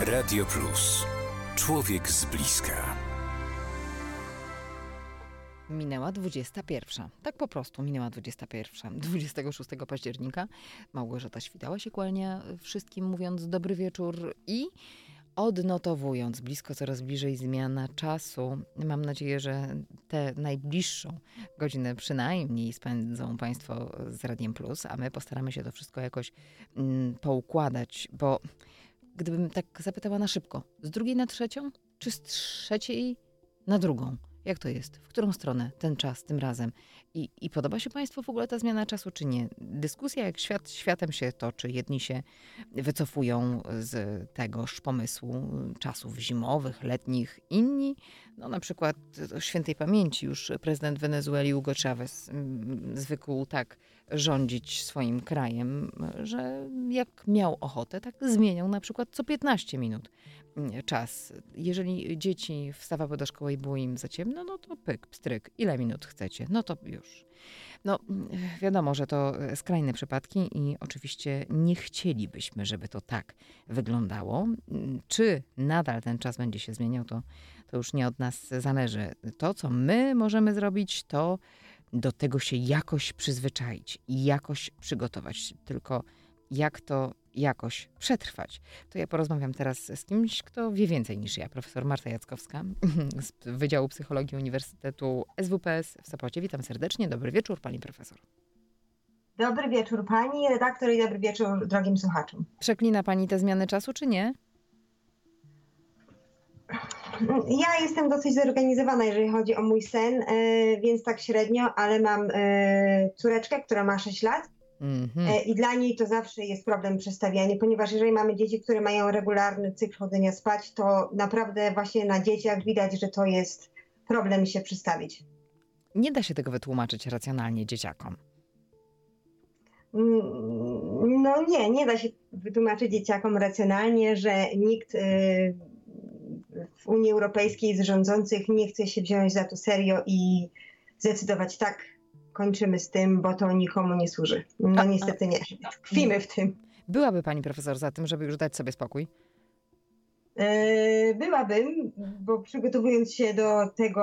Radio Plus. Człowiek z bliska. Minęła 21. Tak po prostu minęła 21. 26 października Małgorzata Świtała się kłania wszystkim mówiąc dobry wieczór i odnotowując blisko coraz bliżej zmiana czasu. Mam nadzieję, że tę najbliższą godzinę przynajmniej spędzą Państwo z Radiem Plus, a my postaramy się to wszystko jakoś mm, poukładać, bo gdybym tak zapytała na szybko, z drugiej na trzecią, czy z trzeciej na drugą? Jak to jest? W którą stronę ten czas tym razem? I, I podoba się Państwu w ogóle ta zmiana czasu, czy nie? Dyskusja, jak świat światem się toczy. Jedni się wycofują z tegoż pomysłu czasów zimowych, letnich. Inni, no na przykład świętej pamięci już prezydent Wenezueli Hugo Chavez mm, zwykł tak rządzić swoim krajem, że jak miał ochotę, tak zmieniał na przykład co 15 minut czas. Jeżeli dzieci wstawały do szkoły i było im za ciemno, no to pyk, pstryk, ile minut chcecie, no to już. No wiadomo, że to skrajne przypadki i oczywiście nie chcielibyśmy, żeby to tak wyglądało. Czy nadal ten czas będzie się zmieniał, to, to już nie od nas zależy. To, co my możemy zrobić, to do tego się jakoś przyzwyczaić i jakoś przygotować. Tylko jak to jakoś przetrwać. To ja porozmawiam teraz z kimś, kto wie więcej niż ja, profesor Marta Jackowska z Wydziału Psychologii Uniwersytetu SWPS w Sopocie. Witam serdecznie. Dobry wieczór, pani profesor. Dobry wieczór pani redaktor i dobry wieczór drogim słuchaczom. Przeklina pani te zmiany czasu, czy nie? Ja jestem dosyć zorganizowana, jeżeli chodzi o mój sen, e, więc tak średnio, ale mam e, córeczkę, która ma 6 lat Mhm. E, I dla niej to zawsze jest problem przestawianie, ponieważ jeżeli mamy dzieci, które mają regularny cykl chodzenia spać, to naprawdę właśnie na dzieciach widać, że to jest problem się przestawić. Nie da się tego wytłumaczyć racjonalnie dzieciakom. Mm, no nie, nie da się wytłumaczyć dzieciakom racjonalnie, że nikt y, w Unii Europejskiej z rządzących nie chce się wziąć za to serio i zdecydować tak, kończymy z tym, bo to nikomu nie służy. No niestety nie. Tkwimy w tym. Byłaby pani profesor za tym, żeby już dać sobie spokój? E, byłabym, bo przygotowując się do tego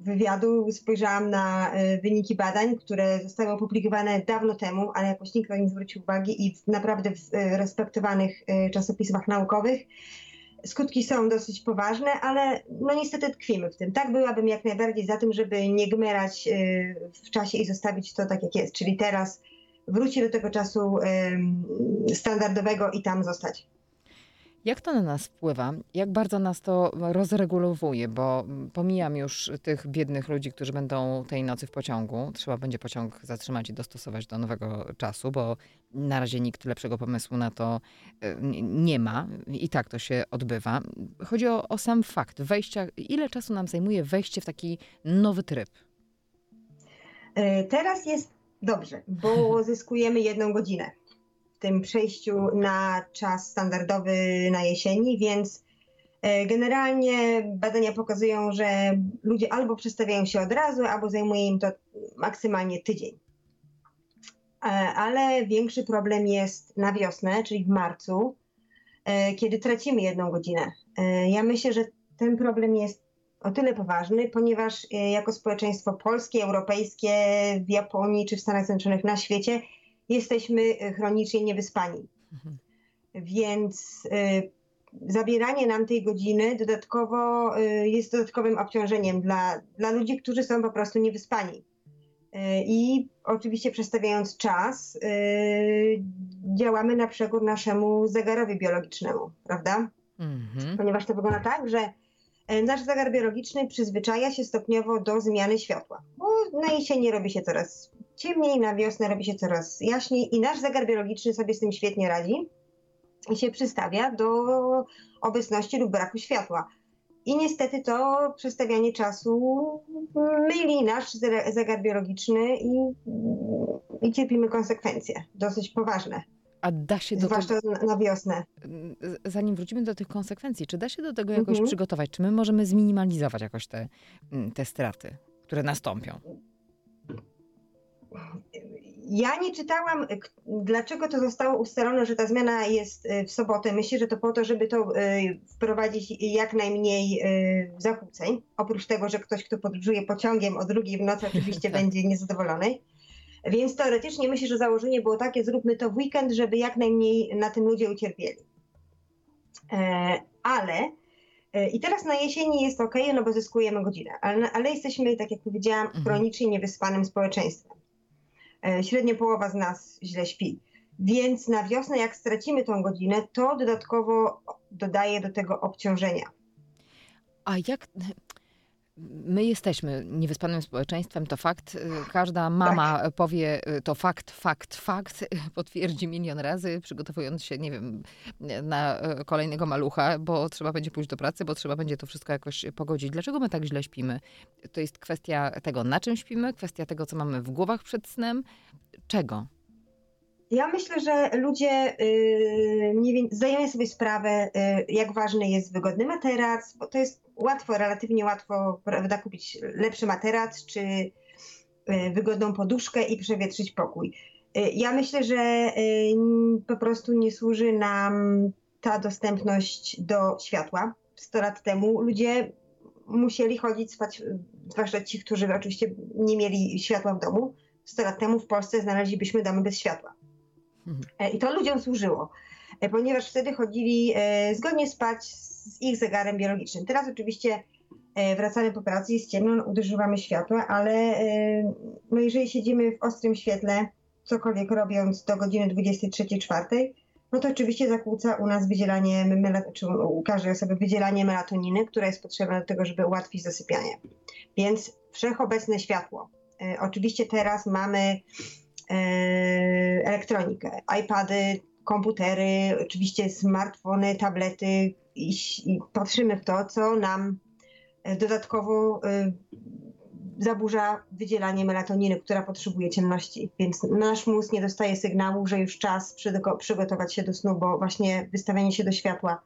wywiadu spojrzałam na e, wyniki badań, które zostały opublikowane dawno temu, ale jakoś nikt na nie zwrócił uwagi i naprawdę w e, respektowanych czasopismach naukowych skutki są dosyć poważne, ale no niestety tkwimy w tym. Tak byłabym jak najbardziej za tym, żeby nie gmerać y, w czasie i zostawić to tak jak jest, czyli teraz wrócić do tego czasu standardowego i tam zostać. Jak to na nas wpływa? Jak bardzo nas to rozregulowuje? Bo pomijam już tych biednych ludzi, którzy będą tej nocy w pociągu. Trzeba będzie pociąg zatrzymać i dostosować do nowego czasu, bo na razie nikt lepszego pomysłu na to e, nie ma. I tak to się odbywa. Chodzi o, o sam fakt wejścia. Ile czasu nam zajmuje wejście w taki nowy tryb? E, teraz jest dobrze, bo zyskujemy jedną godzinę tym przejściu na czas standardowy na jesieni, więc e, generalnie badania pokazują, że ludzie albo przestawiają się od razu, albo zajmuje im to maksymalnie tydzień. E, ale większy problem jest na wiosnę, czyli w marcu, e, kiedy tracimy jedną godzinę. Ja myślę, że ten problem jest o tyle poważny, ponieważ jako społeczeństwo polskie, europejskie, w Japonii czy w Stanach Zjednoczonych na świecie jesteśmy e, chronicznie niewyspani. Mhm. Więc y, zabieranie nam tej godziny dodatkowo y, jest dodatkowym obciążeniem dla, dla ludzi, którzy są po prostu niewyspani. I oczywiście przestawiając czas, działamy na przekór naszemu zegarowi biologicznemu, prawda? Mhm. Ponieważ to wygląda tak, że nasz zegar biologiczny przyzwyczaja się stopniowo do zmiany światła. Bo na jesieni robi się coraz ciemniej, na wiosnę robi się coraz jaśniej i nasz zegar biologiczny sobie z tym świetnie radzi i się przystawia do obecności lub braku światła. I niestety to przestawianie czasu myli nasz zegar biologiczny i, i cierpimy konsekwencje dosyć poważne. A da się do Zwłaszcza tego, na wiosnę. Zanim wrócimy do tych konsekwencji, czy da się do tego jakoś mhm. przygotować? Czy my możemy zminimalizować jakoś te, te straty, które nastąpią? Ja nie czytałam, dlaczego to zostało ustalone, że ta zmiana jest w sobotę. Myślę, że to po to, żeby to wprowadzić jak najmniej zakłóceń. Oprócz tego, że ktoś, kto podróżuje pociągiem o drugiej w nocy, oczywiście tak. będzie niezadowolony. Więc teoretycznie myślę, że założenie było takie, zróbmy to w weekend, żeby jak najmniej na tym ludzie ucierpieli. E, ale e, i teraz na jesieni jest ok, no bo zyskujemy godzinę, ale, ale jesteśmy, tak jak powiedziałam, mhm. chronicznie niewyspanym społeczeństwem. E, średnio połowa z nas źle śpi. Więc na wiosnę, jak stracimy tą godzinę, to dodatkowo dodaje do tego obciążenia. A jak, My jesteśmy niewyspanym społeczeństwem, to fakt. Każda mama tak. powie y, to fakt, fakt, fakt, potwierdzi milion razy, przygotowując się, nie wiem, na y, kolejnego malucha, bo trzeba będzie pójść do pracy, bo trzeba będzie to wszystko jakoś pogodzić. Dlaczego my tak źle śpimy? To jest kwestia tego, na czym śpimy, kwestia tego, co mamy w głowach przed snem. Czego? Ja myślę, że ludzie yy, zdają sobie sprawę, yy, jak ważny jest wygodny materac, bo to jest łatwo, relatywnie łatwo prawda, kupić lepszy materac czy yy, wygodną poduszkę i przewietrzyć pokój. Y, ja myślę, że y, po prostu nie służy nam ta dostępność do światła. 100 lat temu ludzie musieli chodzić spać, zwłaszcza ci, którzy oczywiście nie mieli światła w domu. 100 lat temu w Polsce znaleźlibyśmy domy bez światła. E, I to ludziom służyło, e, ponieważ wtedy chodzili e, zgodnie spać z ich zegarem biologicznym. Teraz oczywiście wracamy po pracy, jest ciemno, no, używamy światła, ale no jeżeli siedzimy w ostrym świetle, cokolwiek robiąc do godziny 23-4, no to oczywiście zakłóca u nas wydzielanie, czy u każdej osoby wydzielanie melatoniny, która jest potrzebna do tego, żeby ułatwić zasypianie. Więc wszechobecne światło. Oczywiście teraz mamy elektronikę, iPady, komputery, oczywiście smartfony, tablety i, i patrzymy w to, co nam e, dodatkowo y, zaburza wydzielanie melatoniny, która potrzebuje ciemności. Więc nasz mózg nie dostaje sygnału, że już czas przygotować się do snu, bo właśnie wystawianie się do światła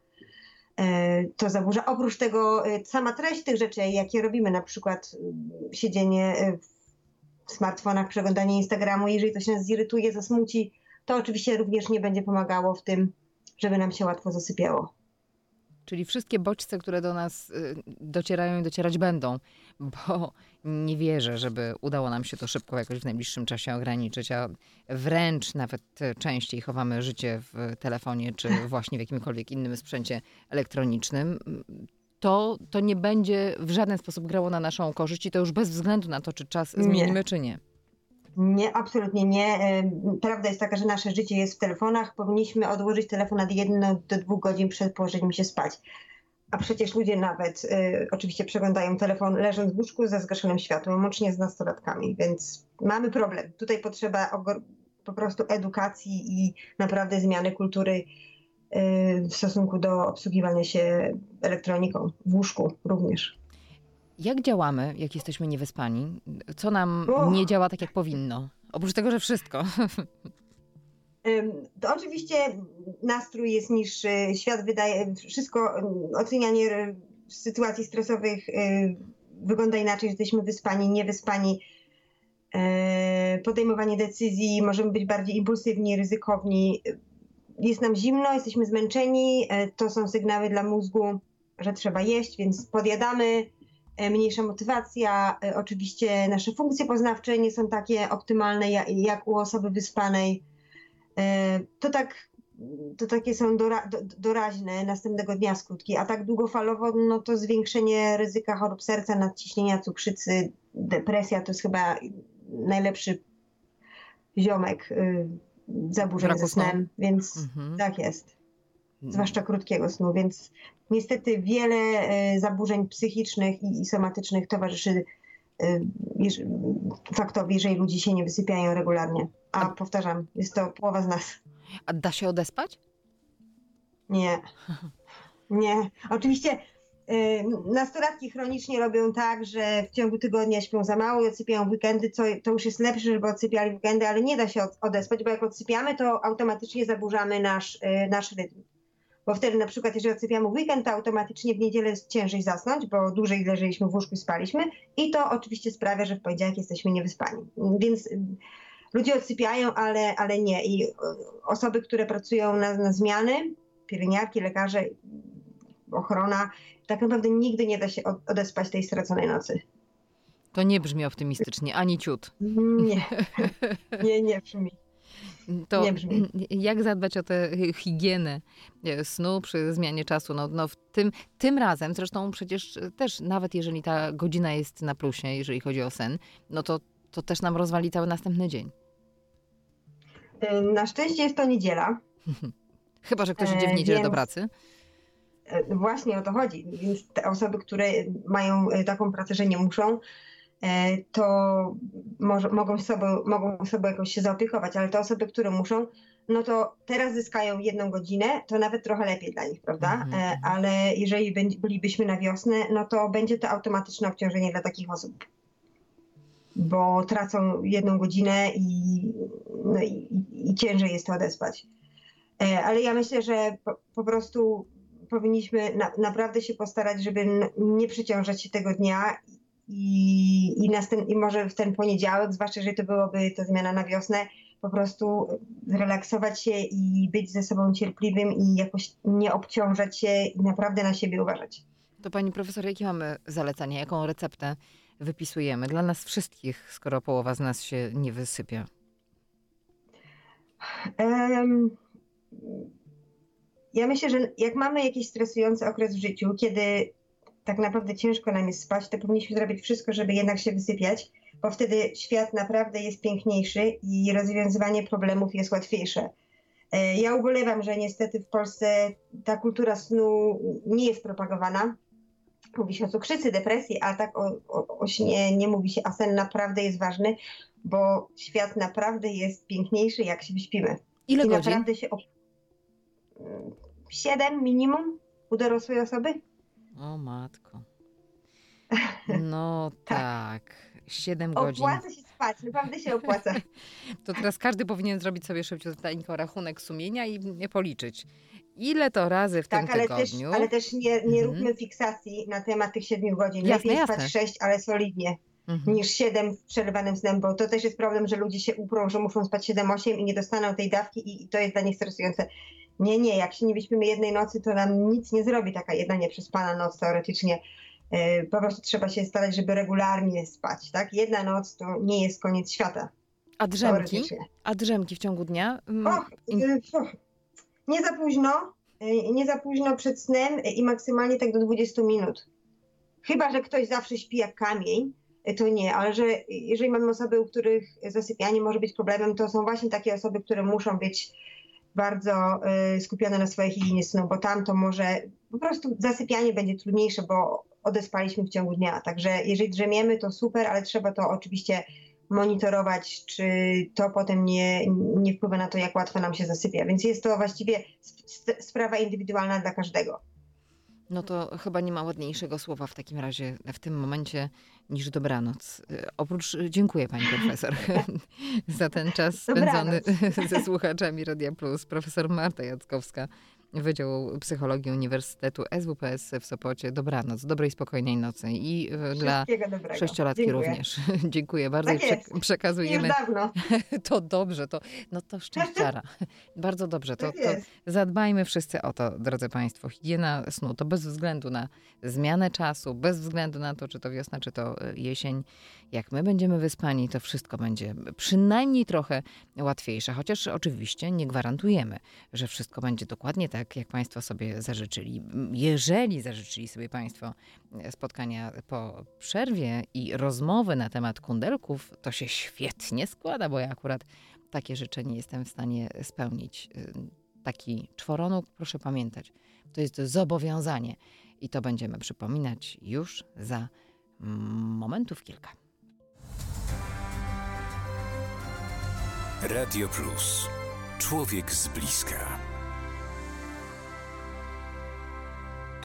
to zaburza. Oprócz tego sama treść tych rzeczy, jakie robimy, na przykład siedzenie w w smartfonach, przeglądanie Instagramu. Jeżeli się nas zirytuje, zasmuci, to oczywiście również nie będzie pomagało w tym, żeby nam się łatwo zasypiało. Czyli wszystkie bodźce, które do nas y, docierają i docierać będą, bo nie wierzę, żeby udało nam się to szybko jakoś w najbliższym czasie ograniczyć, a wręcz nawet częściej chowamy życie w telefonie czy właśnie w jakimkolwiek innym sprzęcie elektronicznym to, to nie będzie w żaden sposób grało na naszą korzyść i to już bez względu na to, czy czas nie. zmienimy, czy nie. Nie, absolutnie nie. Prawda jest taka, że nasze życie jest w telefonach. Powinniśmy odłożyć telefon od 1 do 2 godzin przed położeniem się spać. A przecież ludzie nawet y, oczywiście przeglądają telefon leżąc w łóżku ze zgaszonym światłem, łącznie z nastolatkami, więc mamy problem. Tutaj potrzeba po prostu edukacji i naprawdę zmiany kultury w stosunku do obsługiwania się elektroniką w łóżku również. Jak działamy, jak jesteśmy niewyspani? Co nam nie działa tak, jak powinno? Oprócz tego, że wszystko. To oczywiście nastrój jest niższy, świat wydaje, wszystko, ocenianie sytuacji stresowych y, wygląda inaczej, że jesteśmy wyspani, niewyspani. E, podejmowanie decyzji, możemy być bardziej impulsywni, ryzykowni jest nam zimno, jesteśmy zmęczeni, e, to są sygnały dla mózgu, że trzeba jeść, więc podjadamy, e, mniejsza motywacja. E, oczywiście nasze funkcje poznawcze nie są takie optymalne jak u osoby wyspanej. To tak to takie są dora, do, doraźne następnego dnia skutki, a tak długofalowo no to zwiększenie ryzyka chorób serca, nadciśnienia, cukrzycy, depresja to jest chyba najlepszy ziomek zaburzeń ze snem, więc mhm. tak jest. Mhm. Zwłaszcza krótkiego snu, więc niestety wiele e, zaburzeń psychicznych i, i somatycznych towarzyszy e, faktowi, jeżeli ludzie się nie wysypiają regularnie. A, A powtarzam, jest to połowa z nas. A da się odespać? Nie. Nie. Oczywiście nastolatki chronicznie robią tak, że w ciągu tygodnia śpią za mało i odsypiają weekendy, co to już jest lepsze, żeby odsypiali weekendy, ale nie da się odespać, bo jak odsypiamy, to automatycznie zaburzamy nasz, y, nasz rytm. Bo wtedy na przykład, jeżeli odsypiamy weekend, to automatycznie w niedzielę jest ciężej zasnąć, bo dłużej leżeliśmy w łóżku i spaliśmy i to oczywiście sprawia, że w poniedziałek jesteśmy niewyspani. Więc ludzie odsypiają, ale, ale nie. I osoby, które pracują na, na zmiany, pielęgniarki, lekarze, ochrona, tak naprawdę nigdy nie da się odespać tej straconej nocy. To nie brzmi optymistycznie, ani ciut. Nie, nie, nie brzmi. To jak zadbać o tę higienę snu przy zmianie czasu? No, no w tym, tym razem, zresztą przecież też nawet jeżeli ta godzina jest na plusie, jeżeli chodzi o sen, no to, to też nam rozwali cały następny dzień. Na szczęście jest to niedziela. Chyba, że ktoś idzie w e, niedzielę Więc... do pracy. E, właśnie o to chodzi. Więc te osoby, które mają e, taką pracę, że nie muszą, E, to może, mogą, sobie, mogą sobie jakoś się zaopiekować, ale te osoby, które muszą, no to teraz zyskają jedną godzinę, to nawet trochę lepiej dla nich, prawda? Mm -hmm. Ale jeżeli bylibyśmy na wiosnę, no to będzie to automatyczne obciążenie dla takich osób. Bo tracą jedną godzinę i, no i, i ciężej jest to odespać. Ale ja myślę, że po, po prostu powinniśmy na, naprawdę się postarać, żeby nie przeciążać się tego dnia i, i, następ, i może w ten poniedziałek, zwłaszcza jeżeli to byłoby to zmiana na wiosnę, po prostu zrelaksować się i być ze sobą cierpliwym i jakoś nie obciążać się i naprawdę na siebie uważać. To pani profesor, jakie mamy zalecenia, jaką receptę wypisujemy dla nas wszystkich, skoro połowa z nas się nie wysypia? Um, ja myślę, że jak mamy jakiś stresujący okres w życiu, kiedy tak naprawdę ciężko nam jest spać, to powinniśmy zrobić wszystko, żeby jednak się wysypiać, bo wtedy świat naprawdę jest piękniejszy i rozwiązywanie problemów jest łatwiejsze. E, ja ubolewam, że niestety w Polsce ta kultura snu nie jest propagowana. Mówi się o cukrzycy, depresji, a tak o, o, o śnie nie mówi się, a sen naprawdę jest ważny, bo świat naprawdę jest piękniejszy, jak się wyśpimy. Ile I godzin? Naprawdę się... Siedem minimum u dorosłej osoby. O matko. No tak. Siedem godzin. Opłaca się spać, naprawdę się opłaca. to teraz każdy powinien zrobić sobie szybciutko rachunek sumienia i policzyć. Ile to razy w tak, tym ale tygodniu? Też, ale też nie, nie mhm. róbmy fiksacji na temat tych siedmiu godzin. Jasne, Lepiej jasne. spać sześć, ale solidnie. Mhm. niż siedem w przerywanym snem, bo to też jest problem, że ludzie się uprą, że muszą spać 7-8 i nie dostaną tej dawki i to jest dla nich stresujące. Nie, nie, jak się nie wyśpimy jednej nocy, to nam nic nie zrobi taka jedna nieprzespana noc teoretycznie. E, po prostu trzeba się starać, żeby regularnie spać, tak? Jedna noc to nie jest koniec świata. A drzemki? A drzemki w ciągu dnia? Mm, och, e, och, nie za późno, e, nie za późno przed snem i maksymalnie tak do 20 minut. Chyba, że ktoś zawsze śpi jak kamień, to nie, ale że jeżeli mamy osoby, u których zasypianie może być problemem, to są właśnie takie osoby, które muszą być bardzo y, skupione na swojej higienie snu, bo tam to może po prostu zasypianie będzie trudniejsze, bo odespaliśmy w ciągu dnia. Także jeżeli drzemiemy, to super, ale trzeba to oczywiście monitorować, czy to potem nie, nie wpływa na to, jak łatwo nam się zasypia. Więc jest to właściwie sprawa indywidualna dla każdego. No to chyba nie ma ładniejszego słowa w takim razie w tym momencie niż dobranoc. Y, oprócz, y, dziękuję pani profesor za ten czas spędzony ze słuchaczami Radia Plus. Profesor Marta Jackowska Wydział Psychologii Uniwersytetu SWPS w Sopocie. Dobranoc, dobrej, spokojnej nocy i e, dla sześciolatki Dziękuję. również. Dziękuję bardzo tak Prze- przekazujemy. To dobrze, to, no to szczęściara. bardzo dobrze. To, tak to zadbajmy wszyscy o to, drodzy Państwo. Higiena snu to bez względu na zmianę czasu, bez względu na to, czy to wiosna, czy to e, jesień. Jak my będziemy wyspani, to wszystko będzie przynajmniej trochę łatwiejsze. Chociaż oczywiście nie gwarantujemy, że wszystko będzie dokładnie tak jak Państwo sobie zażyczyli. Jeżeli zażyczyli sobie Państwo spotkania po przerwie i rozmowy na temat kundelków, to się świetnie składa, bo ja akurat takie życzenie jestem w stanie spełnić. Taki czworonóg, proszę pamiętać, to jest zobowiązanie i to będziemy przypominać już za momentów kilka. Radio Plus. Człowiek z bliska.